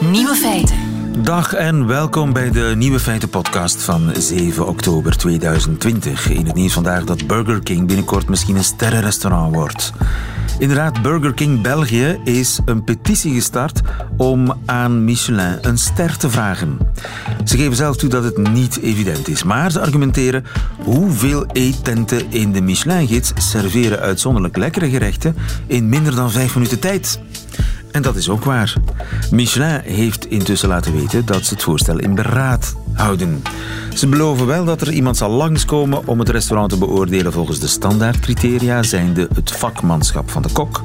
Nieuwe feiten. Dag en welkom bij de Nieuwe Feiten podcast van 7 oktober 2020. In het nieuws vandaag dat Burger King binnenkort misschien een sterrenrestaurant wordt. Inderdaad, Burger King België is een petitie gestart om aan Michelin een ster te vragen. Ze geven zelf toe dat het niet evident is, maar ze argumenteren hoeveel eettenten in de Michelin-gids serveren uitzonderlijk lekkere gerechten in minder dan vijf minuten tijd. En dat is ook waar. Michelin heeft intussen laten weten dat ze het voorstel in beraad houden. Ze beloven wel dat er iemand zal langskomen om het restaurant te beoordelen volgens de standaardcriteria, zijnde het vakmanschap van de kok,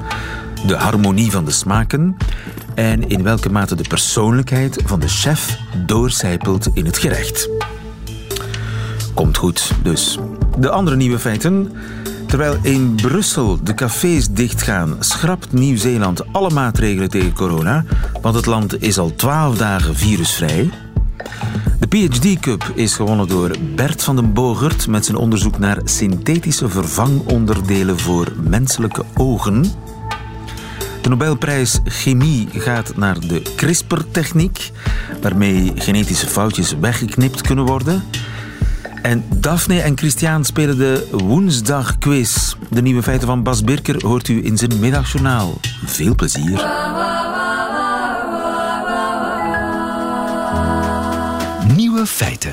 de harmonie van de smaken en in welke mate de persoonlijkheid van de chef doorcijpelt in het gerecht. Komt goed, dus. De andere nieuwe feiten. Terwijl in Brussel de cafés dichtgaan, schrapt Nieuw-Zeeland alle maatregelen tegen corona, want het land is al twaalf dagen virusvrij. De PhD Cup is gewonnen door Bert van den Bogert met zijn onderzoek naar synthetische vervangonderdelen voor menselijke ogen. De Nobelprijs Chemie gaat naar de CRISPR-techniek, waarmee genetische foutjes weggeknipt kunnen worden. En Daphne en Christian spelen de woensdagquiz. De nieuwe feiten van Bas Birker hoort u in zijn middagjournaal. Veel plezier. Nieuwe feiten.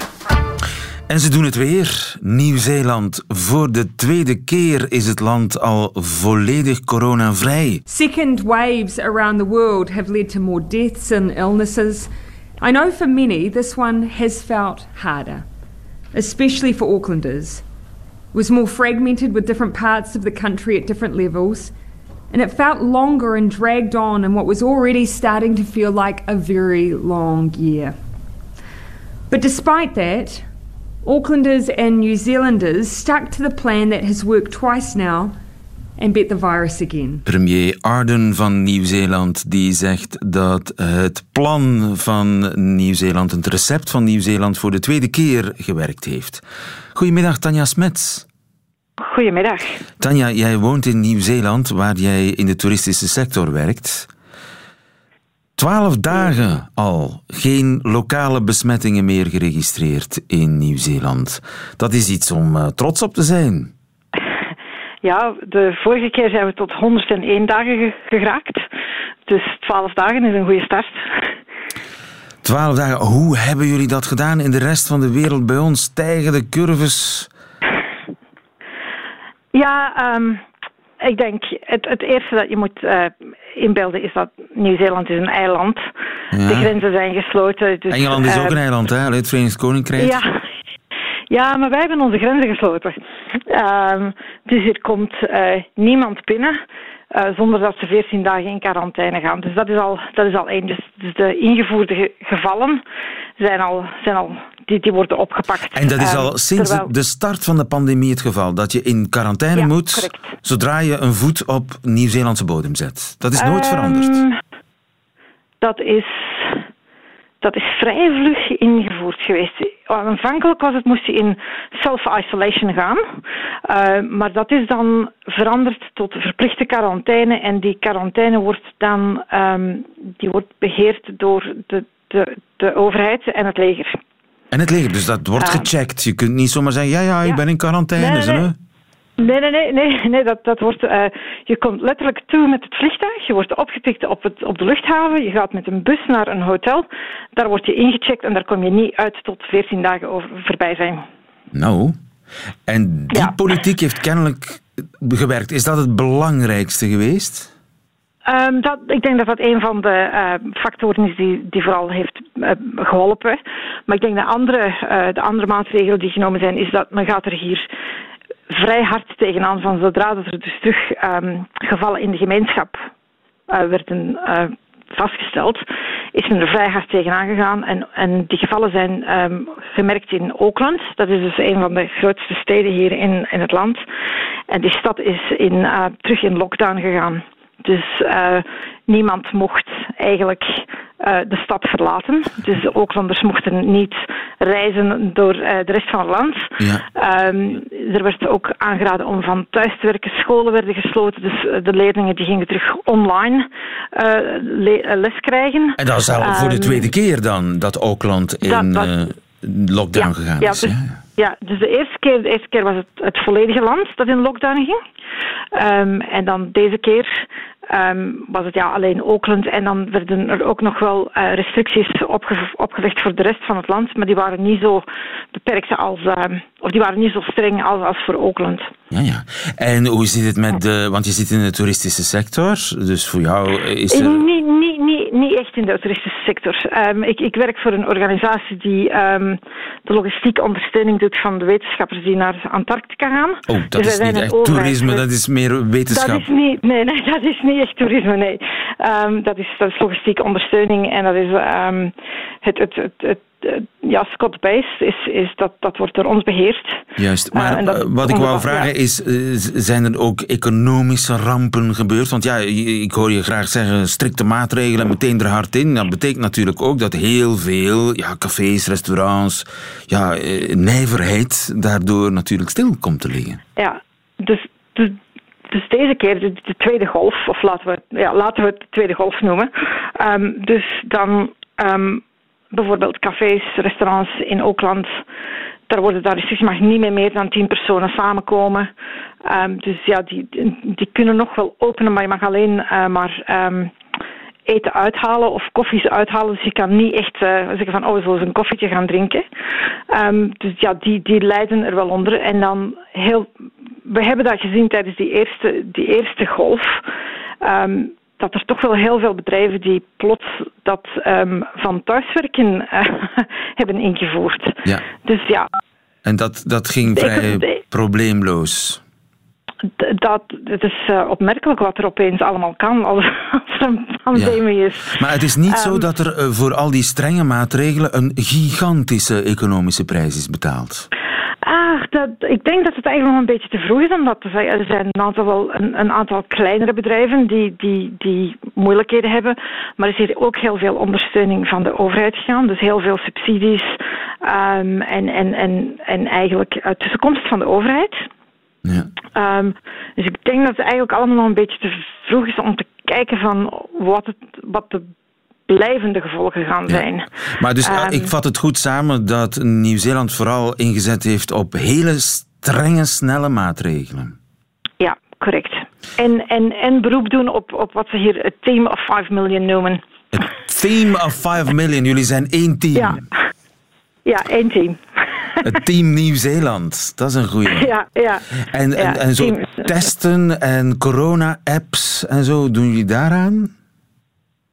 En ze doen het weer. Nieuw-Zeeland. Voor de tweede keer is het land al volledig coronavrij. Second waves around the world have led to more deaths and illnesses. I know for many this one has felt harder, especially for Aucklanders. Was more fragmented with different parts of the country at different levels, and it felt longer and dragged on in what was already starting to feel like a very long year. But despite that, Aucklanders and New Zealanders stuck to the plan that has worked twice now and beat the virus again. Premier Arden van Nieuw-Zeeland die zegt dat het plan van Nieuw-Zeeland, het recept van Nieuw-Zeeland voor de tweede keer gewerkt heeft. Goedemiddag Tanja Smets. Goedemiddag. Tanja, jij woont in Nieuw-Zeeland waar jij in de toeristische sector werkt. Twaalf dagen al geen lokale besmettingen meer geregistreerd in Nieuw-Zeeland. Dat is iets om uh, trots op te zijn. Ja, de vorige keer zijn we tot 101 dagen geraakt. Dus 12 dagen is een goede start. Twaalf dagen. Hoe hebben jullie dat gedaan in de rest van de wereld? Bij ons stijgen de curves. Ja, um, ik denk het, het eerste dat je moet uh, inbeelden is dat Nieuw-Zeeland is een eiland. Ja. De grenzen zijn gesloten. Dus, Engeland is uh, ook een eiland, hè? Het Verenigd Koninkrijk. Ja. Ja, maar wij hebben onze grenzen gesloten. Um, dus er komt uh, niemand binnen. Uh, zonder dat ze 14 dagen in quarantaine gaan. Dus dat is al, dat is al één. Dus, dus de ingevoerde ge gevallen zijn al, zijn al die, die worden opgepakt. En dat is al um, sinds terwijl... de start van de pandemie het geval, dat je in quarantaine ja, moet correct. zodra je een voet op Nieuw-Zeelandse bodem zet. Dat is nooit um, veranderd. Dat is, dat is vrij vlug ingevoerd geweest. Aanvankelijk was het, moest je in self-isolation gaan. Uh, maar dat is dan veranderd tot verplichte quarantaine. En die quarantaine wordt dan um, die wordt beheerd door de, de, de overheid en het leger. En het leger, dus dat wordt Ja. gecheckt. Je kunt niet zomaar zeggen, ja, ja, ik Ja. ben in quarantaine. Nee, nee. Nee, nee, nee, nee, nee dat, dat wordt, uh, je komt letterlijk toe met het vliegtuig, je wordt opgetikt op, het, op de luchthaven, je gaat met een bus naar een hotel, daar word je ingecheckt en daar kom je niet uit tot 14 dagen over, voorbij zijn. Nou, en die Ja. politiek heeft kennelijk gewerkt. Is dat het belangrijkste geweest? Um, dat, ik denk dat dat een van de uh, factoren is die, die vooral heeft uh, geholpen. Maar ik denk dat andere, uh, de andere maatregelen die genomen zijn, is dat men gaat er hier vrij hard tegenaan van zodra dat er dus terug um, gevallen in de gemeenschap werden vastgesteld, is men er vrij hard tegenaan gegaan. En, en die gevallen zijn um, gemerkt in Auckland. Dat is dus een van de grootste steden hier in, in het land. En die stad is in, terug in lockdown gegaan. Dus niemand mocht eigenlijk uh, de stad verlaten. Dus de Oaklanders mochten niet reizen door uh, de rest van het land. Ja. Um, er werd ook aangeraden om van thuis te werken. Scholen werden gesloten, dus de leerlingen die gingen terug online uh, les krijgen. En dat is al voor de ehm, tweede keer dan dat Oakland in dat, lockdown gegaan is. Dus, ja, dus de eerste keer, de eerste keer was het het volledige land dat in lockdown ging. Um, en dan deze keer um, was het ja, alleen Oakland. En dan werden er ook nog wel uh, restricties opge opgelegd voor de rest van het land. Maar die waren niet zo beperkt als, uh, of die waren niet zo streng als, als voor Oakland. Ja, ja. En hoe zit het met de, want je zit in de toeristische sector, dus voor jou is er... Niet, niet, niet, niet echt in de toeristische sector. Um, ik, ik werk voor een organisatie die um, de logistieke ondersteuning doet van de wetenschappers die naar Antarctica gaan. Oh, dat dus is niet echt toerisme, dat is meer wetenschap. Dat is niet, nee, nee, dat is niet echt toerisme, nee. Um, dat, is, dat is logistieke ondersteuning en dat is het, het, het, het ja, Scott Base is, is dat, dat wordt door ons beheerd. Juist, maar uh, wat ik wou vragen is, zijn er ook economische rampen gebeurd? Want ja, ik hoor je graag zeggen, strikte maatregelen, meteen er hard in. Dat betekent natuurlijk ook dat heel veel ja, cafés, restaurants, ja, nijverheid daardoor natuurlijk stil komt te liggen. Ja, dus, dus dus deze keer de, de, tweede golf, of laten we, ja, laten we het de tweede golf noemen. Um, dus dan um, bijvoorbeeld cafés, restaurants in Oakland. Daar worden daar restricties, mag niet meer meer dan tien personen samenkomen. Um, dus ja, die, die kunnen nog wel openen, maar je mag alleen uh, maar eten uithalen of koffies uithalen. Dus je kan niet echt uh, zeggen van, oh, we zullen een koffietje gaan drinken. Um, dus ja, die, die lijden er wel onder. En dan heel, we hebben dat gezien tijdens die eerste, die eerste golf. Dat er toch wel heel veel bedrijven die plots dat um, van thuiswerken uh, hebben ingevoerd. Ja. Dus ja. En dat, dat ging vrij probleemloos dat, het is uh, opmerkelijk wat er opeens allemaal kan als, als er een pandemie is. Maar het is niet zo ehm, dat er uh, voor al die strenge maatregelen een gigantische economische prijs is betaald. Ah, dat, ik denk dat het eigenlijk nog een beetje te vroeg is om dat te zeggen. Er zijn een aantal, wel, een, een, aantal kleinere bedrijven die, die, die moeilijkheden hebben. Maar er is hier ook heel veel ondersteuning van de overheid gegaan. Dus heel veel subsidies um, en, en, en, en eigenlijk uh, tussenkomst van de overheid. Ja. Um, dus ik denk dat het eigenlijk allemaal nog een beetje te vroeg is om te kijken van wat, het, wat de blijvende gevolgen gaan zijn. Maar dus um, ik vat het goed samen dat Nieuw-Zeeland vooral ingezet heeft op hele strenge, snelle maatregelen. Ja, correct. En, en, en beroep doen op, op wat ze hier het Team of 5 Million noemen. Het Team of 5 Million, jullie zijn één team. Ja, ja één team. Het team Nieuw-Zeeland, dat is een goede. Ja, ja. En, en, en zo testen en corona-apps en zo, doen jullie daaraan?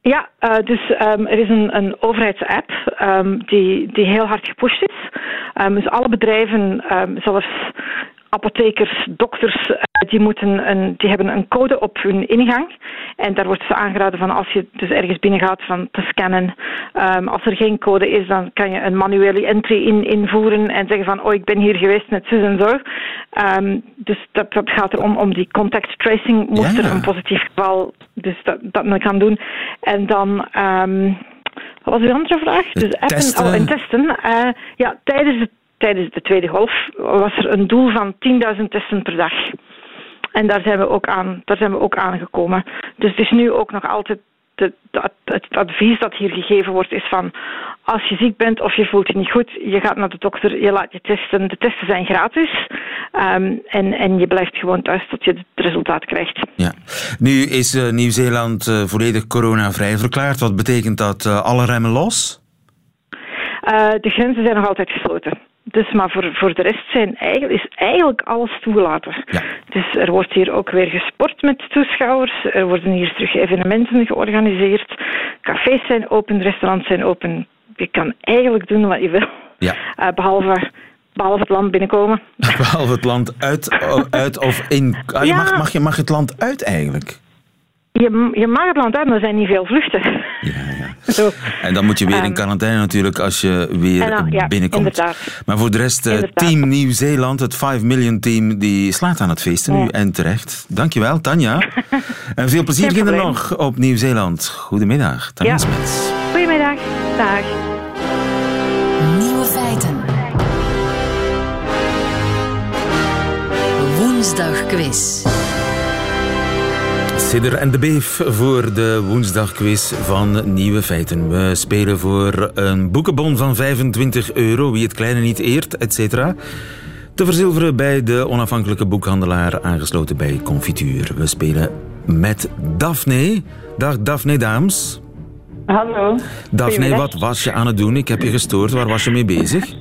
Ja, uh, dus um, er is een, een overheidsapp um, die, die heel hard gepusht is. Um, dus alle bedrijven, zelfs apothekers, dokters, eh, die, moeten een, die hebben een code op hun ingang. En daar wordt ze aangeraden van als je dus ergens binnen gaat van te scannen. Um, als er geen code is, dan kan je een manuele entry in, invoeren en zeggen van oh ik ben hier geweest met zus en zo. Um, dus dat, dat gaat erom om die contact tracing. Moest er een positief geval, dus dat, dat men kan doen. En dan... Um, wat was uw andere vraag? Dus appen testen. Oh, en testen. Uh, ja, tijdens het tijdens de tweede golf was er een doel van 10.000 testen per dag. En daar zijn we ook aan, daar zijn we ook aangekomen. Dus het is nu ook nog altijd de, de, het advies dat hier gegeven wordt is van als je ziek bent of je voelt je niet goed, je gaat naar de dokter, je laat je testen. De testen zijn gratis um, en, en je blijft gewoon thuis tot je het resultaat krijgt. Ja. Nu is uh, Nieuw-Zeeland uh, volledig coronavrij verklaard. Wat betekent dat? Uh, alle remmen los? de grenzen zijn nog altijd gesloten. Dus, maar voor, voor de rest zijn eigenlijk, is eigenlijk alles toegelaten. Ja. Dus er wordt hier ook weer gesport met toeschouwers. Er worden hier terug evenementen georganiseerd. Cafés zijn open, restaurants zijn open. Je kan eigenlijk doen wat je wil. Ja. Uh, behalve Behalve het land binnenkomen. Behalve het land uit, uit of in. Ah, je mag, mag, je mag het land uit eigenlijk? Je, je mag het land uit, maar er zijn niet veel vluchten. Ja, ja. Zo. En dan moet je weer in ehm, quarantaine natuurlijk als je weer dan, ja, binnenkomt. Inderdaad. Maar voor de rest, uh, Team Nieuw-Zeeland, het 5 Million Team, die slaat aan het feesten nu en terecht. Dankjewel, Tanja. en veel plezier kinderen nog op Nieuw-Zeeland. Goedemiddag, Tanja ja. Smets. Goedemiddag, dag. Nieuwe feiten. Woensdagquiz. Sidder en de Beef voor de woensdagquiz van Nieuwe Feiten. We spelen voor een boekenbon van 25 euro, wie het kleine niet eert, etc. Te verzilveren bij de onafhankelijke boekhandelaar aangesloten bij Confituur. We spelen met Daphne. Dag Daphne Daams. Hallo. Daphne, wat was je aan het doen? Ik heb je gestoord. Waar was je mee bezig?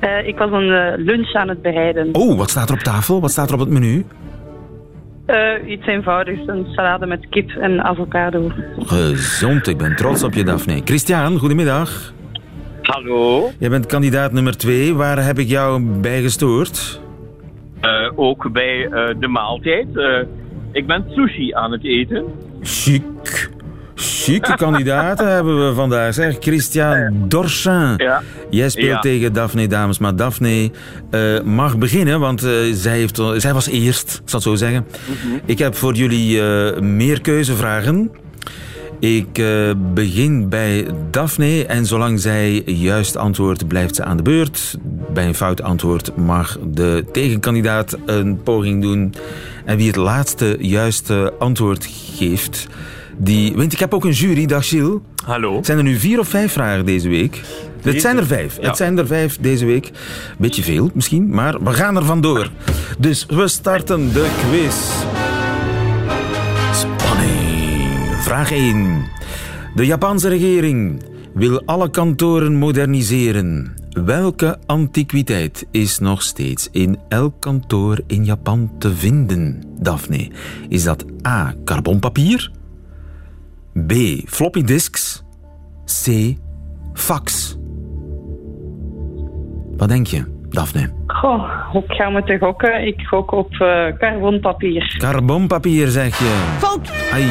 Uh, ik was een uh, lunch aan het bereiden. Oh, wat staat er op tafel? Wat staat er op het menu? Uh, iets eenvoudigs, een salade met kip en avocado. Gezond, ik ben trots op je, Daphne. Christian, goedemiddag. Hallo. Jij bent kandidaat nummer twee. Waar heb ik jou bij gestoord? Uh, ook bij uh, de maaltijd. ik ben sushi aan het eten. Chic. Chique kandidaten hebben we vandaag. Zeg, Christian Dorchin. Ja. Jij speelt tegen Daphne Dames, maar Daphne uh, mag beginnen, want uh, zij, heeft, zij was eerst, ik zal het zo zeggen. Mm -hmm. Ik heb voor jullie uh, meer keuzevragen. Ik begin bij Daphne en zolang zij juist antwoordt, blijft ze aan de beurt. Bij een fout antwoord mag de tegenkandidaat een poging doen. En wie het laatste juiste antwoord geeft, die wint. Ik heb ook een jury, dag Gilles. Hallo. Zijn er nu vier of vijf vragen deze week? Het zijn er vijf. Het zijn er vijf deze week. Beetje veel misschien, maar we gaan er vandoor. Dus we starten de quiz. Spanning. Vraag 1. De Japanse regering wil alle kantoren moderniseren. Welke antiquiteit is nog steeds in elk kantoor in Japan te vinden, Daphne? Is dat A. carbonpapier? B. Floppy disks. C. Fax. Wat denk je, Daphne? Goh, ik ga moeten gokken. Ik gok op uh, carbonpapier. Carbonpapier, zeg je. Fout. Ai.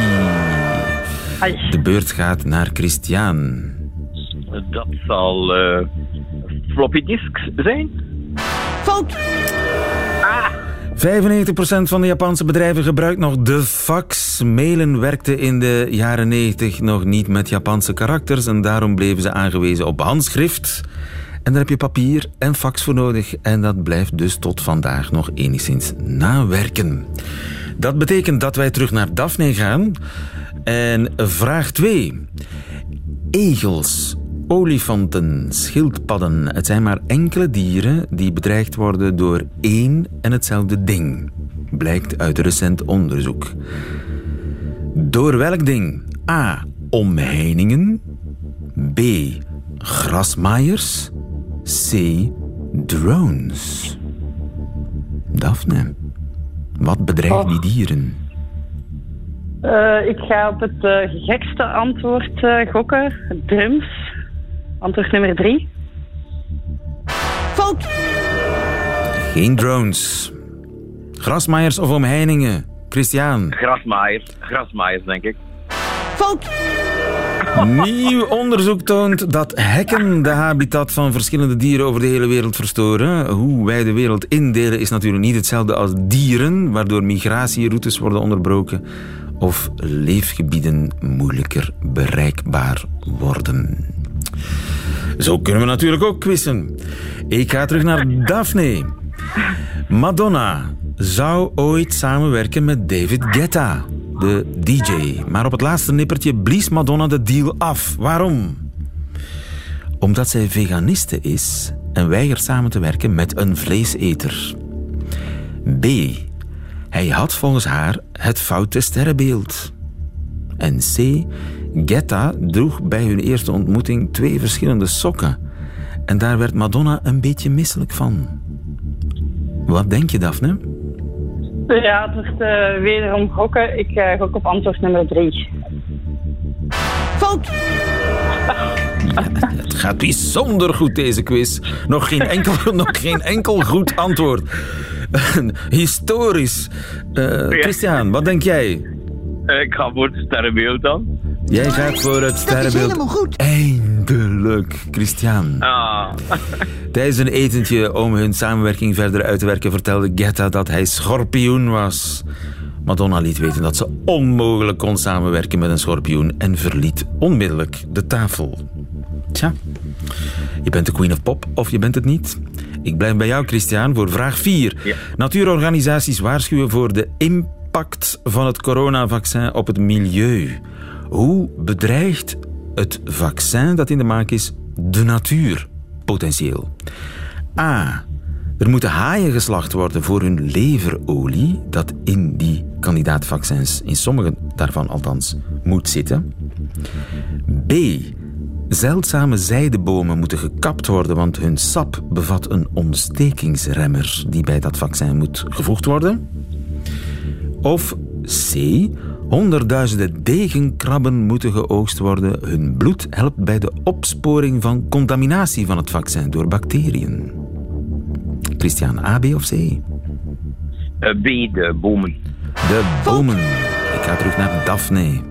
Ai. De beurt gaat naar Christian. Dat zal uh, floppy disks zijn. Fout. 95% van de Japanse bedrijven gebruikt nog de fax. Mailen werkte in de jaren 90 nog niet met Japanse karakters en daarom bleven ze aangewezen op handschrift. En daar heb je papier en fax voor nodig en dat blijft dus tot vandaag nog enigszins nawerken. Dat betekent dat wij terug naar Daphne gaan. En vraag 2. Egels Olifanten, schildpadden. Het zijn maar enkele dieren die bedreigd worden door één en hetzelfde ding. Blijkt uit recent onderzoek. Door welk ding? A. Omheiningen. B. Grasmaaiers. C. Drones. Daphne, wat bedreigt die dieren? Uh, ik ga op het uh, gekste antwoord uh, gokken. Drums. Antwoord nummer drie. Fout! Geen drones. Grasmaaiers of omheiningen? Christian? Grasmaaiers. Grasmaaiers, denk ik. Fout! Nieuw onderzoek toont dat hekken de habitat van verschillende dieren over de hele wereld verstoren. Hoe wij de wereld indelen is natuurlijk niet hetzelfde als dieren, waardoor migratieroutes worden onderbroken of leefgebieden moeilijker bereikbaar worden. Zo kunnen we natuurlijk ook quizzen. Ik ga terug naar Daphne. Madonna zou ooit samenwerken met David Guetta, de DJ. Maar op het laatste nippertje blies Madonna de deal af. Waarom? Omdat zij veganiste is en weigert samen te werken met een vleeseter. B. Hij had volgens haar het foute sterrenbeeld. En C. Getta droeg bij hun eerste ontmoeting twee verschillende sokken. En daar werd Madonna een beetje misselijk van. Wat denk je, Daphne? Ja, het is uh, wederom gokken. Ik uh, gok op antwoord nummer drie. Fout! het gaat bijzonder goed, deze quiz. Nog geen enkel, nog geen enkel goed antwoord. Historisch. Uh, Christian, wat denk jij? ik ga voor het sterrenbeeld dan. Jij gaat voor het sterrenbeeld. Dat is helemaal goed. Eindelijk, Christian. Ah. Tijdens een etentje om hun samenwerking verder uit te werken vertelde Getta dat hij schorpioen was. Madonna liet weten dat ze onmogelijk kon samenwerken met een schorpioen en verliet onmiddellijk de tafel. Tja, je bent de queen of pop of je bent het niet. Ik blijf bij jou, Christian, voor vraag 4. Natuurorganisaties waarschuwen voor de impact van het coronavaccin op het milieu. Hoe bedreigt het vaccin dat in de maak is de natuur potentieel? A. Er moeten haaien geslacht worden voor hun leverolie, dat in die kandidaatvaccins, in sommige daarvan althans, moet zitten. B. Zeldzame zijdebomen moeten gekapt worden, want hun sap bevat een ontstekingsremmer die bij dat vaccin moet gevoegd worden. Of C. Honderdduizenden degenkrabben moeten geoogst worden. Hun bloed helpt bij de opsporing van contaminatie van het vaccin door bacteriën. Christian, A, B of C? Uh, B, de bomen. De bomen. Ik ga terug naar Daphne.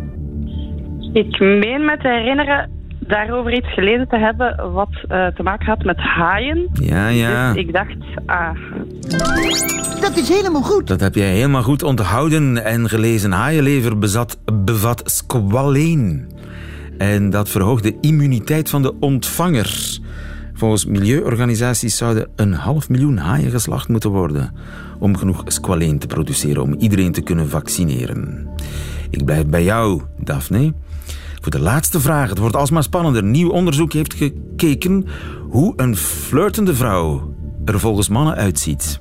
Ik meen me te herinneren daarover iets gelezen te hebben wat uh, te maken had met haaien. Ja, ja. Dus ik dacht, ah. Dat is helemaal goed. Dat heb jij helemaal goed onthouden en gelezen. Haaienlever bezat, bevat squaleen. En dat verhoogt de immuniteit van de ontvanger. Volgens milieuorganisaties zouden een half miljoen haaien geslacht moeten worden om genoeg squaleen te produceren om iedereen te kunnen vaccineren. Ik blijf bij jou, Daphne. De laatste vraag. Het wordt alsmaar spannender. Nieuw onderzoek heeft gekeken hoe een flirtende vrouw er volgens mannen uitziet.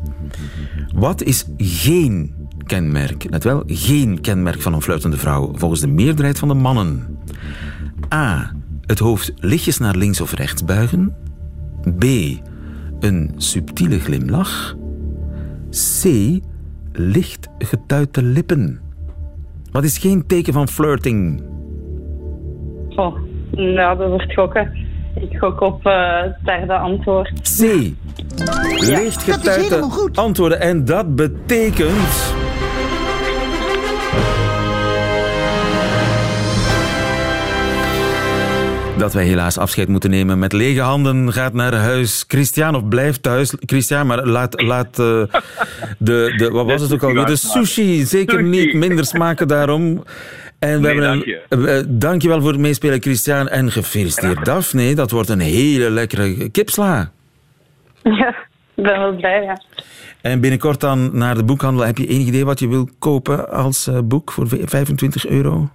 Wat is geen kenmerk, net wel geen kenmerk van een flirtende vrouw volgens de meerderheid van de mannen? A. Het hoofd lichtjes naar links of rechts buigen. B. Een subtiele glimlach. C. Licht getuite lippen. Wat is geen teken van flirting? Oh, nou, dat wordt gokken. Ik gok op uh, het derde antwoord. C. Licht getuite antwoorden. En dat betekent... dat wij helaas afscheid moeten nemen met lege handen. Gaat naar huis. Christian, of blijft thuis. Christian, maar laat, laat uh, de, de... Wat was het ook alweer? De sushi zeker niet minder smaken daarom. En we nee, hebben een, dank, je. dank je wel voor het meespelen, Christian. En gefeliciteerd, Daphne. Dat wordt een hele lekkere kipsla. Ja, ik ben wel blij, ja. En binnenkort dan naar de boekhandel. Heb je enig idee wat je wil kopen als uh, boek voor 25 euro?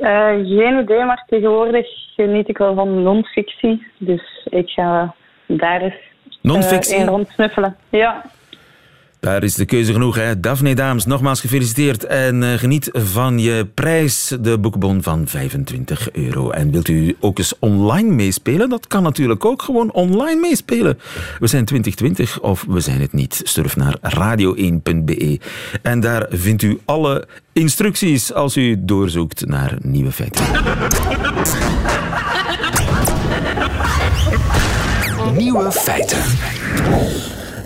Uh, geen idee, maar tegenwoordig geniet ik wel van non-fictie. Dus ik ga daar eens non-fictie? Uh, in rondsnuffelen. Ja. Daar is de keuze genoeg. Hè? Daphne Daams, nogmaals gefeliciteerd. En uh, geniet van je prijs, de boekbon van 25 euro. En wilt u ook eens online meespelen? Dat kan natuurlijk ook gewoon online meespelen. We zijn 2020 of we zijn het niet. Surf naar radio1.be. En daar vindt u alle instructies als u doorzoekt naar nieuwe feiten. Nieuwe feiten.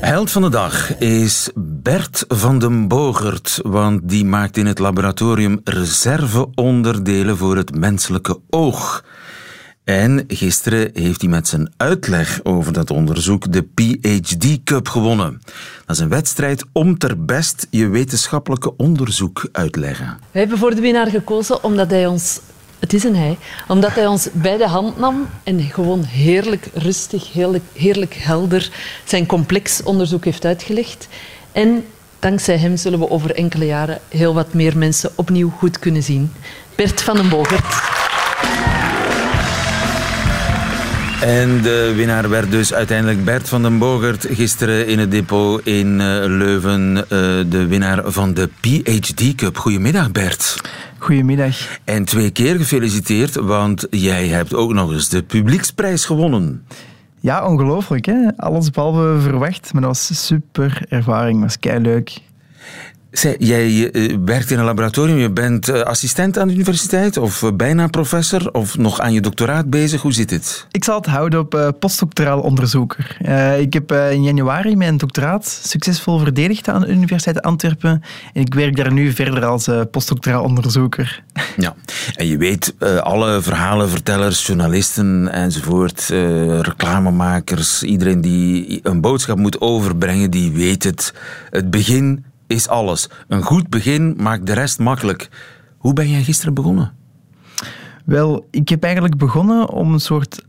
Held van de dag is Bert van den Bogert, want die maakt in het laboratorium reserveonderdelen voor het menselijke oog. En gisteren heeft hij met zijn uitleg over dat onderzoek de PhD Cup gewonnen. Dat is een wedstrijd om ter best je wetenschappelijke onderzoek uitleggen. We hebben voor de winnaar gekozen omdat hij ons het is een hij. Omdat hij ons bij de hand nam en gewoon heerlijk rustig, heerlijk, heerlijk helder zijn complex onderzoek heeft uitgelegd. En dankzij hem zullen we over enkele jaren heel wat meer mensen opnieuw goed kunnen zien. Bert van den Bogert. En de winnaar werd dus uiteindelijk Bert van den Bogert. Gisteren in het depot in Leuven. de winnaar van de PhD Cup. Goedemiddag Bert. Goedemiddag. En twee keer gefeliciteerd, want jij hebt ook nog eens de publieksprijs gewonnen. Ja, ongelooflijk. Hè? Alles behalve verwacht. Maar dat was super ervaring. Dat was kei leuk. Zij, jij uh, werkt in een laboratorium, je bent uh, assistent aan de universiteit of uh, bijna professor of nog aan je doctoraat bezig. Hoe zit het? Ik zal het houden op postdoctoraal onderzoeker. ik heb in januari mijn doctoraat succesvol verdedigd aan de Universiteit Antwerpen en ik werk daar nu verder als postdoctoraal onderzoeker. Ja, en je weet, alle verhalenvertellers, journalisten enzovoort, reclamemakers, iedereen die een boodschap moet overbrengen, die weet het. Het begin is alles. Een goed begin maakt de rest makkelijk. Hoe ben jij gisteren begonnen? Wel, ik heb eigenlijk begonnen om een soort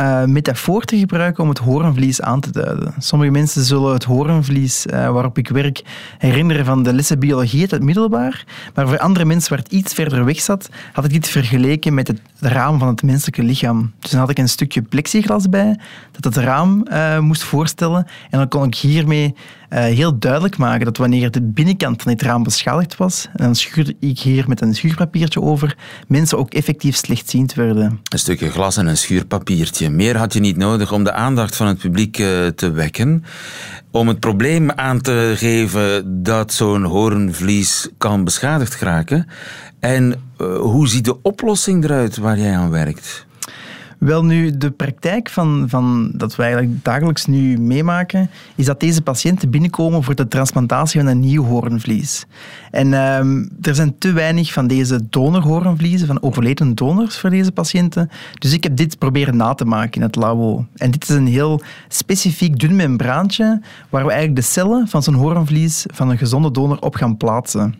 uh, metafoor te gebruiken om het horenvlies aan te duiden. Sommige mensen zullen het horenvlies uh, waarop ik werk herinneren van de lessen biologie uit het middelbaar, maar voor andere mensen waar het iets verder weg zat, had ik dit vergeleken met het raam van het menselijke lichaam. Dus dan had ik een stukje plexiglas bij dat het raam uh, moest voorstellen en dan kon ik hiermee uh, heel duidelijk maken dat wanneer de binnenkant van dit raam beschadigd was, en dan schuurde ik hier met een schuurpapiertje over, mensen ook effectief slechtziend werden. Een stukje glas en een schuurpapiertje. Meer had je niet nodig om de aandacht van het publiek uh, te wekken. Om het probleem aan te geven dat zo'n horenvlies kan beschadigd geraken. En uh, hoe ziet de oplossing eruit waar jij aan werkt? Wel nu, de praktijk van, van dat wij eigenlijk dagelijks nu meemaken, is dat deze patiënten binnenkomen voor de transplantatie van een nieuw hoornvlies. En um, er zijn te weinig van deze donorhoornvliezen, van overleden donors voor deze patiënten. Dus ik heb dit proberen na te maken in het labo. En dit is een heel specifiek dun membraantje waar we eigenlijk de cellen van zo'n hoornvlies van een gezonde donor op gaan plaatsen.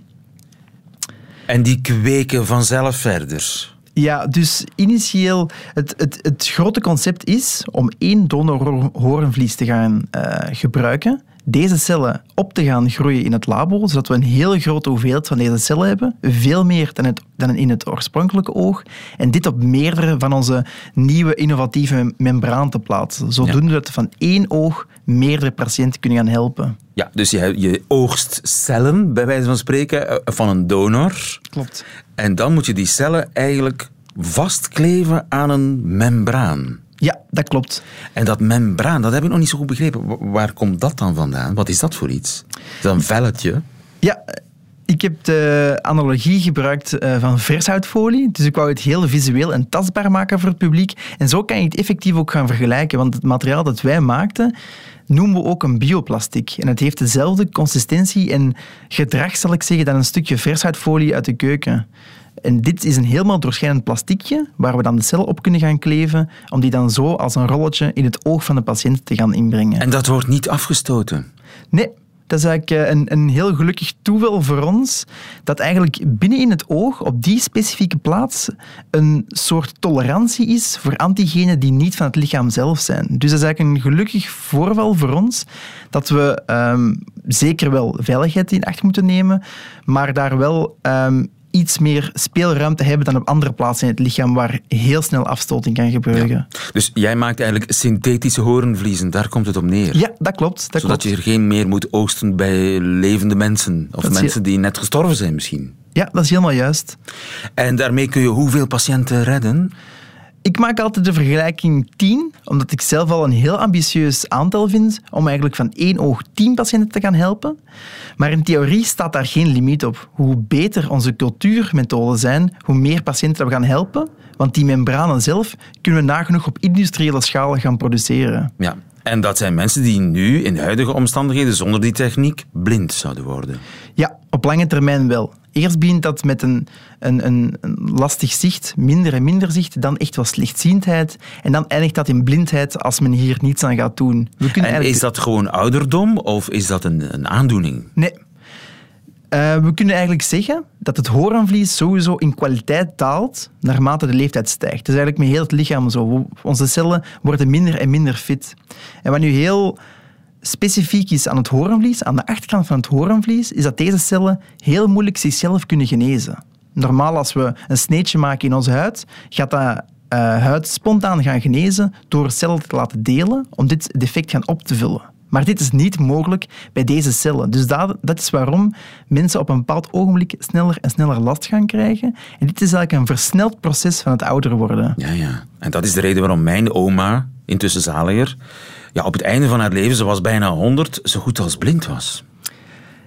En die kweken vanzelf verder? Ja, dus initieel, het, het, het grote concept is om één donorhoornvlies te gaan uh, gebruiken, deze cellen op te gaan groeien in het labo, zodat we een heel grote hoeveelheid van deze cellen hebben, veel meer dan, het, dan in het oorspronkelijke oog, en dit op meerdere van onze nieuwe innovatieve membraan te plaatsen, zodoende dat we van één oog meerdere patiënten kunnen gaan helpen. Ja, dus je, je oogst cellen, bij wijze van spreken, eh, van een donor. Klopt. En dan moet je die cellen eigenlijk vastkleven aan een membraan. Ja, dat klopt. En dat membraan, dat heb ik nog niet zo goed begrepen. Waar komt dat dan vandaan? Wat is dat voor iets? Is dat een velletje? Ja, ik heb de analogie gebruikt eh, van vershoutfolie. Dus ik wou het heel visueel en tastbaar maken voor het publiek. En zo kan je het effectief ook gaan vergelijken. Want het materiaal dat wij maakten, noemen we ook een bioplastic. En het heeft dezelfde consistentie en gedrag, zal ik zeggen, dan een stukje vershoutfolie uit de keuken. En dit is een helemaal doorschijnend plastiekje waar we dan de cel op kunnen gaan kleven om die dan zo als een rolletje in het oog van de patiënt te gaan inbrengen. En dat wordt niet afgestoten? Nee, dat is eigenlijk eh, een, een heel gelukkig toeval voor ons, dat eigenlijk binnen in het oog, op die specifieke plaats, een soort tolerantie is voor antigenen die niet van het lichaam zelf zijn. Dus dat is eigenlijk een gelukkig voorval voor ons, dat we um, zeker wel veiligheid in acht moeten nemen, maar daar wel um, iets meer speelruimte hebben dan op andere plaatsen in het lichaam waar heel snel afstoting kan gebeuren. Dus jij maakt eigenlijk synthetische hoornvliezen, daar komt het op neer? Ja, dat klopt. Dat Zodat klopt. je er geen meer moet oogsten bij levende mensen of mensen die net gestorven zijn misschien? Ja, dat is helemaal juist. En daarmee kun je hoeveel patiënten redden? Ik maak altijd de vergelijking 10, omdat ik zelf al een heel ambitieus aantal vind om eigenlijk van één oog 10 patiënten te gaan helpen. Maar in theorie staat daar geen limiet op. Hoe beter onze cultuurmethoden zijn, hoe meer patiënten we gaan helpen. Want die membranen zelf kunnen we nagenoeg op industriële schaal gaan produceren. Ja, en dat zijn mensen die nu, in huidige omstandigheden, zonder die techniek, blind zouden worden. Ja, op lange termijn wel. Eerst begint dat met een, een, een, lastig zicht, minder en minder zicht, dan echt wel slechtziendheid. En dan eindigt dat in blindheid als men hier niets aan gaat doen. We kunnen en is dat gewoon ouderdom of is dat een, een aandoening? Nee. Uh, we kunnen eigenlijk zeggen dat het hoornvlies sowieso in kwaliteit daalt naarmate de leeftijd stijgt. Dat is eigenlijk met heel het lichaam zo. Onze cellen worden minder en minder fit. En wat nu heel specifiek is aan het hoornvlies, aan de achterkant van het hoornvlies, is dat deze cellen heel moeilijk zichzelf kunnen genezen. Normaal, als we een sneetje maken in onze huid, gaat dat uh, huid spontaan gaan genezen door cellen te laten delen om dit defect gaan op te vullen. Maar dit is niet mogelijk bij deze cellen. Dus dat, dat is waarom mensen op een bepaald ogenblik sneller en sneller last gaan krijgen. En dit is eigenlijk een versneld proces van het ouder worden. Ja, ja. En dat is de reden waarom mijn oma, intussen zaliger, ja, op het einde van haar leven, ze was bijna 100, zo goed als blind was.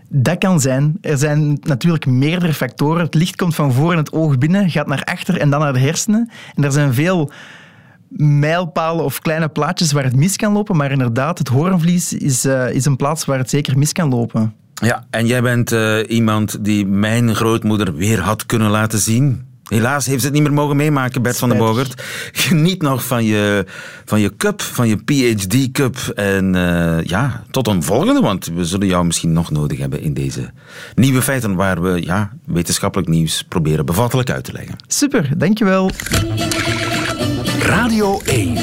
Dat kan zijn. Er zijn natuurlijk meerdere factoren. Het licht komt van voor in het oog binnen, gaat naar achter en dan naar de hersenen. En er zijn veel mijlpalen of kleine plaatjes waar het mis kan lopen, maar inderdaad, het hoornvlies is, uh, is een plaats waar het zeker mis kan lopen. Ja, en jij bent uh, iemand die mijn grootmoeder weer had kunnen laten zien. Helaas heeft ze het niet meer mogen meemaken, Bert van den Bogert. Geniet nog van je, van je cup, van je PhD-cup. En uh, ja, tot een volgende, want we zullen jou misschien nog nodig hebben in deze nieuwe feiten waar we ja, wetenschappelijk nieuws proberen bevattelijk uit te leggen. Super, dankjewel. Radio 1.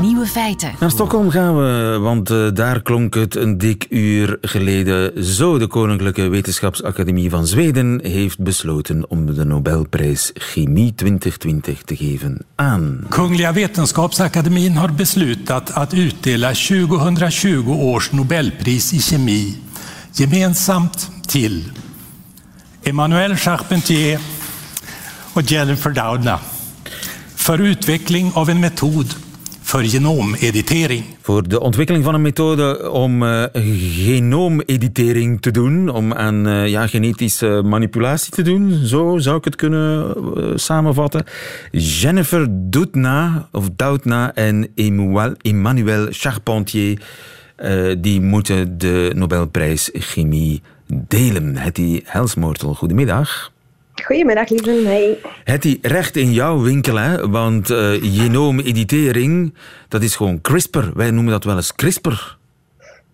Nieuwe feiten. Naar Stockholm gaan we, want uh, daar klonk het een dik uur geleden zo. De Koninklijke Wetenschapsacademie van Zweden heeft besloten om de Nobelprijs Chemie 2020 te geven aan. Kungliga Vetenskapsakademien har beslutat att utdela 2020 års Nobelpris i kemi gemensamt till Emmanuel Charpentier och Jennifer Doudna för utveckling av en metod voor genoomeditering. Voor de ontwikkeling van een methode om uh, genoomeditering te doen, om aan uh, ja, genetische manipulatie te doen, zo zou ik het kunnen uh, samenvatten. Jennifer Doudna, of Doudna en Emmanuel Charpentier, die moeten de Nobelprijs Chemie delen. Hetty Helsmoortel, goedemiddag. Goedemiddag, lieve. Hey. Hetty, recht in jouw winkel, hè? want uh, genoomeditering, dat is gewoon CRISPR. Wij noemen dat wel eens CRISPR.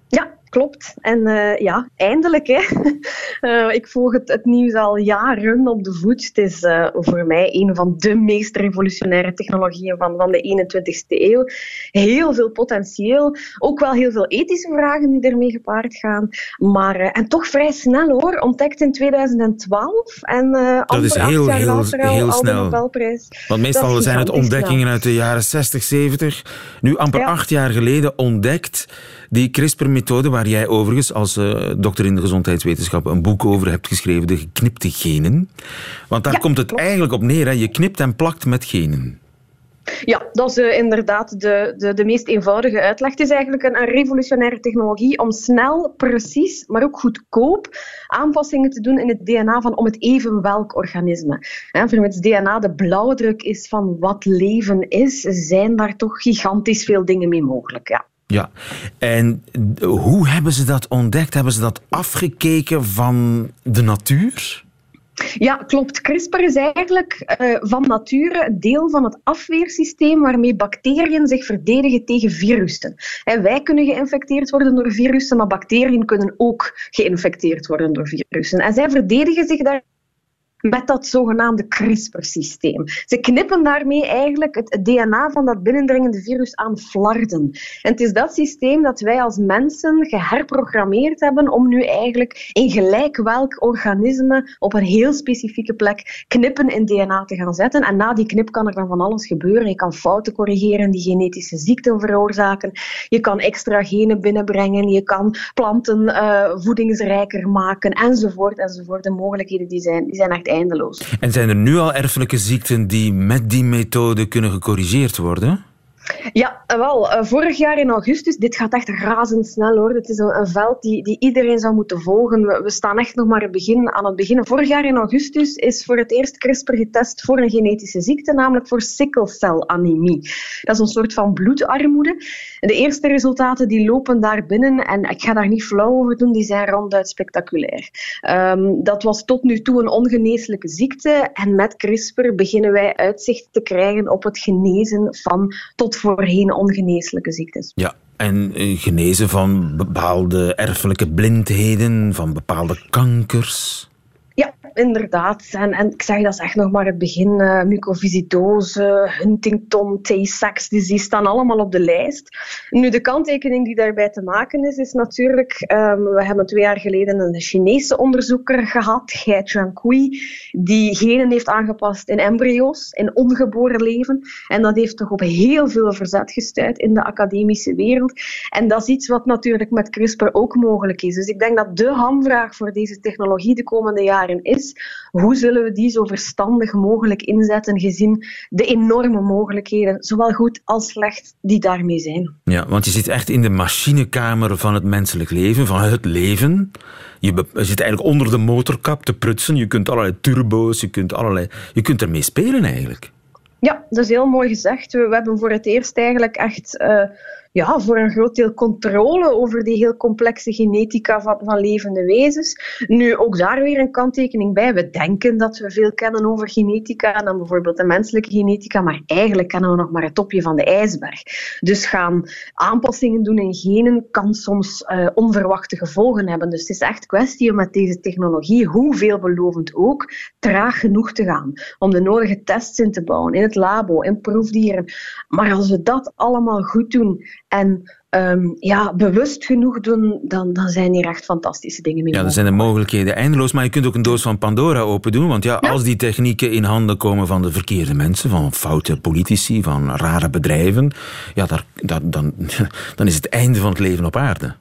Ja, klopt. En uh, ja, eindelijk. Hè. Uh, ik volg het, het, nieuws al jaren op de voet. Het is uh, voor mij een van de meest revolutionaire technologieën van, van de 21ste eeuw. Heel veel potentieel. Ook wel heel veel ethische vragen die ermee gepaard gaan. Maar, en toch vrij snel hoor. Ontdekt in 2012. En dat is heel, heel, heel snel. Want meestal zijn het ontdekkingen snel. uit de jaren 60, 70. Nu amper ja. acht jaar geleden ontdekt die CRISPR-methode, waar jij overigens als uh, dokter in de gezondheidswetenschap een boek over hebt geschreven, de geknipte genen. Want daar ja, komt het klopt. eigenlijk op neer, hè? je knipt en plakt met genen. Ja, dat is uh, inderdaad de, de, de meest eenvoudige uitleg. Het is eigenlijk een, een, revolutionaire technologie om snel, precies, maar ook goedkoop aanpassingen te doen in het DNA van om het even welk organisme. Vermits DNA de blauwdruk is van wat leven is, zijn daar toch gigantisch veel dingen mee mogelijk. Ja. Ja, en hoe hebben ze dat ontdekt? Hebben ze dat afgekeken van de natuur? Ja, klopt. CRISPR is eigenlijk uh, van nature deel van het afweersysteem waarmee bacteriën zich verdedigen tegen virussen. En wij kunnen geïnfecteerd worden door virussen, maar bacteriën kunnen ook geïnfecteerd worden door virussen. En zij verdedigen zich daar met dat zogenaamde CRISPR-systeem. Ze knippen daarmee eigenlijk het DNA van dat binnendringende virus aan flarden. En het is dat systeem dat wij als mensen geherprogrammeerd hebben om nu eigenlijk in gelijk welk organisme op een heel specifieke plek knippen in DNA te gaan zetten. En na die knip kan er dan van alles gebeuren. Je kan fouten corrigeren die genetische ziekten veroorzaken. Je kan extra genen binnenbrengen. Je kan planten uh, voedingsrijker maken, enzovoort, enzovoort. De mogelijkheden die zijn, die zijn echt En zijn er nu al erfelijke ziekten die met die methode kunnen gecorrigeerd worden? Ja, wel. Vorig jaar in augustus, dit gaat echt razendsnel hoor. Het is een, veld die, die iedereen zou moeten volgen. We, staan echt nog maar het begin, aan het begin. Vorig jaar in augustus is voor het eerst CRISPR getest voor een genetische ziekte, namelijk voor sikkelcelanemie. Dat is een soort van bloedarmoede. De eerste resultaten die lopen daar binnen, en ik ga daar niet flauw over doen, die zijn ronduit spectaculair. Um, dat was tot nu toe een ongeneeslijke ziekte en met CRISPR beginnen wij uitzicht te krijgen op het genezen van tot voorheen ongeneeslijke ziektes. Ja, en genezen van bepaalde erfelijke blindheden, van bepaalde kankers. Inderdaad. En, ik zeg, dat is echt nog maar het begin. Uh, mucoviscidose, Huntington, Tay-Sachs die staan allemaal op de lijst. Nu, de kanttekening die daarbij te maken is, is natuurlijk... Um, we hebben twee jaar geleden een Chinese onderzoeker gehad, Gai Chuan-Kui, die genen heeft aangepast in embryo's, in ongeboren leven. En dat heeft toch op heel veel verzet gestuurd in de academische wereld. En dat is iets wat natuurlijk met CRISPR ook mogelijk is. Dus ik denk dat de hamvraag voor deze technologie de komende jaren is is, hoe zullen we die zo verstandig mogelijk inzetten gezien de enorme mogelijkheden, zowel goed als slecht, die daarmee zijn. Ja, want je zit echt in de machinekamer van het menselijk leven, van het leven. Je, zit eigenlijk onder de motorkap te prutsen. Je kunt allerlei turbo's, je kunt, allerlei, je kunt ermee spelen eigenlijk. Ja, dat is heel mooi gezegd. We, we hebben voor het eerst eigenlijk echt uh, ja, voor een groot deel controle over die heel complexe genetica van, van levende wezens. Nu, ook daar weer een kanttekening bij. We denken dat we veel kennen over genetica en dan bijvoorbeeld de menselijke genetica, maar eigenlijk kennen we nog maar het topje van de ijsberg. Dus gaan aanpassingen doen in genen kan soms uh, onverwachte gevolgen hebben. Dus het is echt kwestie om met deze technologie, hoe veelbelovend ook, traag genoeg te gaan. Om de nodige tests in te bouwen, in het labo, in proefdieren. Maar als we dat allemaal goed doen en um, ja, bewust genoeg doen, dan, dan zijn hier echt fantastische dingen mee. Ja, dan zijn de mogelijkheden eindeloos, maar je kunt ook een doos van Pandora open doen. Want ja, als die technieken in handen komen van de verkeerde mensen, van foute politici, van rare bedrijven, ja, daar, dan, dan is het einde van het leven op aarde.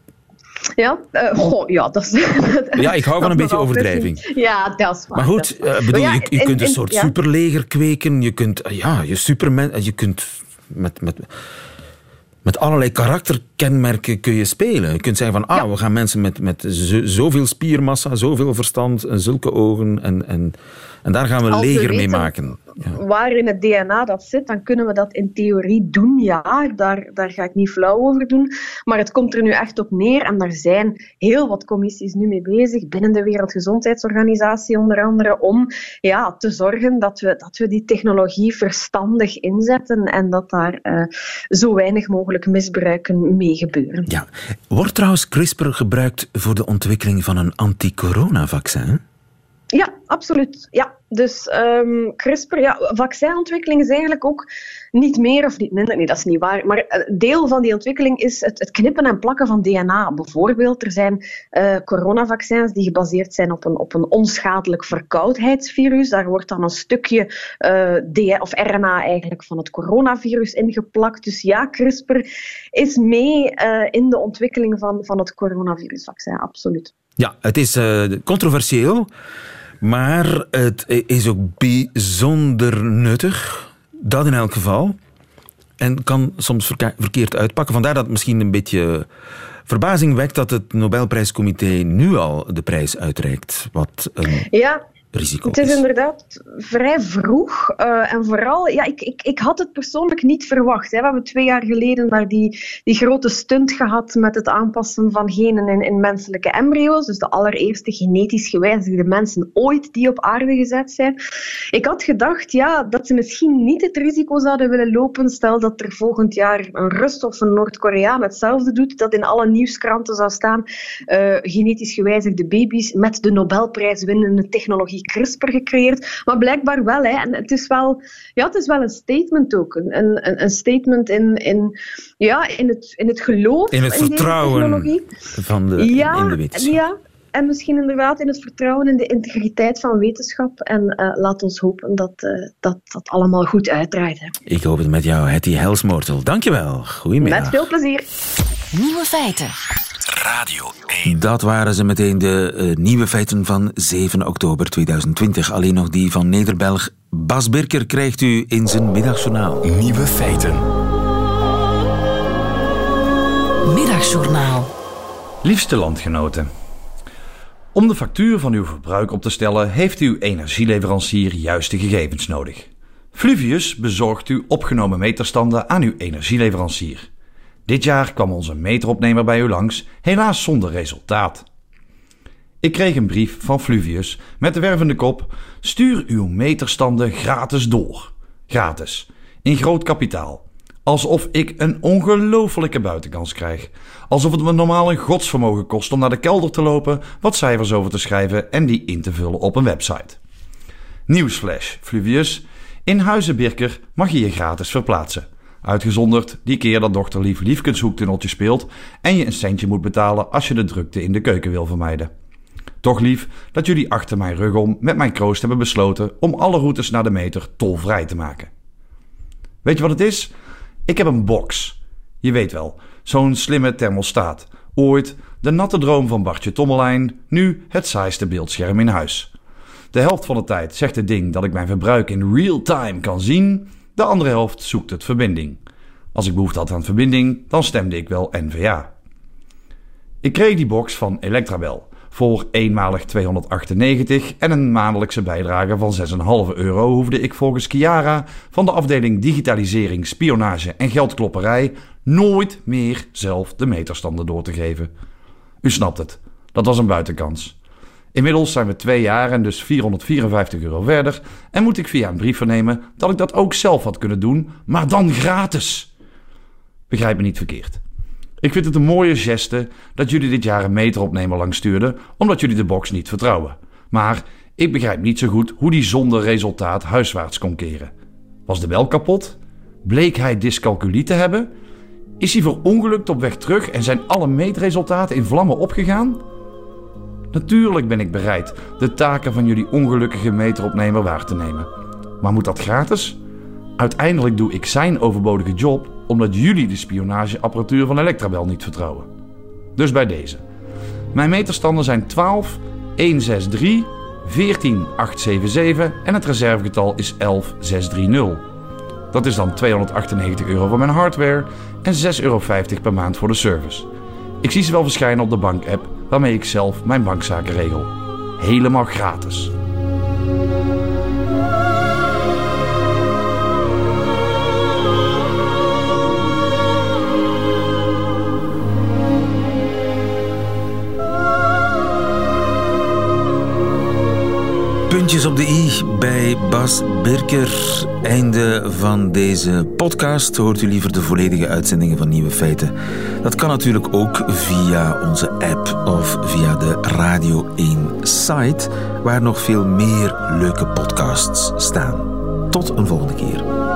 Ja, uh, goh, ja, dat is... ja, ik hou van een beetje overdrijving. Ja, dat is waar. Maar goed, uh, bedoel, ja, je, je kunt een soort superleger kweken. Je kunt, uh, ja, je superman... Je kunt met, met met allerlei karakterkenmerken kun je spelen. Je kunt zeggen van, ah, we gaan mensen met, met zoveel spiermassa, zoveel verstand en zulke ogen en, en, en daar gaan we een leger mee maken. Ja. Waar in het DNA dat zit, dan kunnen we dat in theorie doen, ja. Daar, daar ga ik niet flauw over doen. Maar het komt er nu echt op neer, en daar zijn heel wat commissies nu mee bezig, binnen de Wereldgezondheidsorganisatie onder andere, om ja, te zorgen dat we, dat we die technologie verstandig inzetten en dat daar uh, zo weinig mogelijk misbruiken mee gebeuren. Ja. Wordt trouwens CRISPR gebruikt voor de ontwikkeling van een anti-corona-vaccin? Ja, absoluut. Ja. Dus um, CRISPR, ja, vaccinontwikkeling is eigenlijk ook niet meer of niet minder. Nee, dat is niet waar. Maar eh, deel van die ontwikkeling is het, het knippen en plakken van DNA. Bijvoorbeeld, er zijn uh, coronavaccins die gebaseerd zijn op een, op een onschadelijk verkoudheidsvirus. Daar wordt dan een stukje uh, of RNA eigenlijk van het coronavirus ingeplakt. Dus ja, CRISPR is mee in de ontwikkeling van, van het coronavirusvaccin, absoluut. Ja, het is controversieel. Maar het is ook bijzonder nuttig. Dat in elk geval. En kan soms verkeerd uitpakken. Vandaar dat het misschien een beetje verbazing wekt dat het Nobelprijscomité nu al de prijs uitreikt. Wat ja, risico Het is, inderdaad vrij vroeg. Uh, en vooral, ja, ik, ik, ik had het persoonlijk niet verwacht. Hè. We hebben twee jaar geleden daar die, die grote stunt gehad met het aanpassen van genen in, in menselijke embryo's. Dus de allereerste genetisch gewijzigde mensen ooit die op aarde gezet zijn. Ik had gedacht ja, dat ze misschien niet het risico zouden willen lopen. Stel dat er volgend jaar een Rus of een Noord-Koreaan hetzelfde doet. Dat in alle nieuwskranten zou staan. Uh, genetisch gewijzigde baby's met de Nobelprijs winnende technologie CRISPR gecreëerd. Maar blijkbaar wel. Hè. En het is wel, ja, het is wel een statement ook. Een, een, een statement in, in, ja, in, het, in het geloof in het vertrouwen van de, ja, in de wetenschap. Ja, en misschien inderdaad in het vertrouwen in de integriteit van wetenschap. En uh, laat ons hopen dat, uh, dat dat allemaal goed uitdraait. Hè. Ik hoop het met jou, Hetty Helsmoortel. Dankjewel. Goedemiddag. Met veel plezier. Nieuwe feiten. Radio 1. Dat waren ze meteen de uh, nieuwe feiten van 7 oktober 2020. Alleen nog die van Nederbelg. Bas Birker krijgt u in zijn middagjournaal. Nieuwe feiten. Middagjournaal. Liefste landgenoten. Om de factuur van uw verbruik op te stellen, heeft uw energieleverancier juiste gegevens nodig. Fluvius bezorgt u opgenomen meterstanden aan uw energieleverancier. Dit jaar kwam onze meteropnemer bij u langs, helaas zonder resultaat. Ik kreeg een brief van Fluvius met de wervende kop: Stuur uw meterstanden gratis door. Gratis. In groot kapitaal. Alsof ik een ongelofelijke buitenkans krijg. Alsof het me normaal een godsvermogen kost om naar de kelder te lopen, wat cijfers over te schrijven en die in te vullen op een website. Nieuwsflash, Fluvius. In Huizenbirker mag je je gratis verplaatsen. Uitgezonderd die keer dat dokter Lief Liefkenshoektunneltje speelt en je een centje moet betalen als je de drukte in de keuken wil vermijden. Toch lief dat jullie achter mijn rug om met mijn kroost hebben besloten om alle routes naar de meter tolvrij te maken. Weet je wat het is? Ik heb een box. Je weet wel, zo'n slimme thermostaat. Ooit de natte droom van Bartje Tommelijn, nu het saaiste beeldscherm in huis. De helft van de tijd zegt het ding dat ik mijn verbruik in real time kan zien, de andere helft zoekt het verbinding. Als ik behoefte had aan verbinding, dan stemde ik wel NVA. Ik kreeg die box van Electrabel voor eenmalig 298 en een maandelijkse bijdrage van 6,5 euro hoefde ik volgens Chiara van de afdeling Digitalisering, Spionage en Geldklopperij nooit meer zelf de meterstanden door te geven. U snapt het, dat was een buitenkans. Inmiddels zijn we twee jaar en dus 454 euro verder en moet ik via een brief vernemen dat ik dat ook zelf had kunnen doen, maar dan gratis. Begrijp me niet verkeerd. Ik vind het een mooie geste dat jullie dit jaar een meteropnemer langs stuurden, omdat jullie de box niet vertrouwen. Maar ik begrijp niet zo goed hoe die zonder resultaat huiswaarts kon keren. Was de bel kapot? Bleek hij dyscalculie te hebben? Is hij verongelukt op weg terug en zijn alle meetresultaten in vlammen opgegaan? Natuurlijk ben ik bereid de taken van jullie ongelukkige meteropnemer waar te nemen. Maar moet dat gratis? Uiteindelijk doe ik zijn overbodige job omdat jullie de spionageapparatuur van Electrabel niet vertrouwen. Dus bij deze. Mijn meterstanden zijn 12, 163, 14, 877 en het reservegetal is 11, 630. Dat is dan 298 euro voor mijn hardware en 6,50 euro per maand voor de service. Ik zie ze wel verschijnen op de bank-app waarmee ik zelf mijn bankzaken regel. Helemaal gratis. Puntjes op de i bij Bas Birker. Einde van deze podcast. Hoort u liever de volledige uitzendingen van Nieuwe Feiten? Dat kan natuurlijk ook via onze app of via de Radio 1 site, waar nog veel meer leuke podcasts staan. Tot een volgende keer.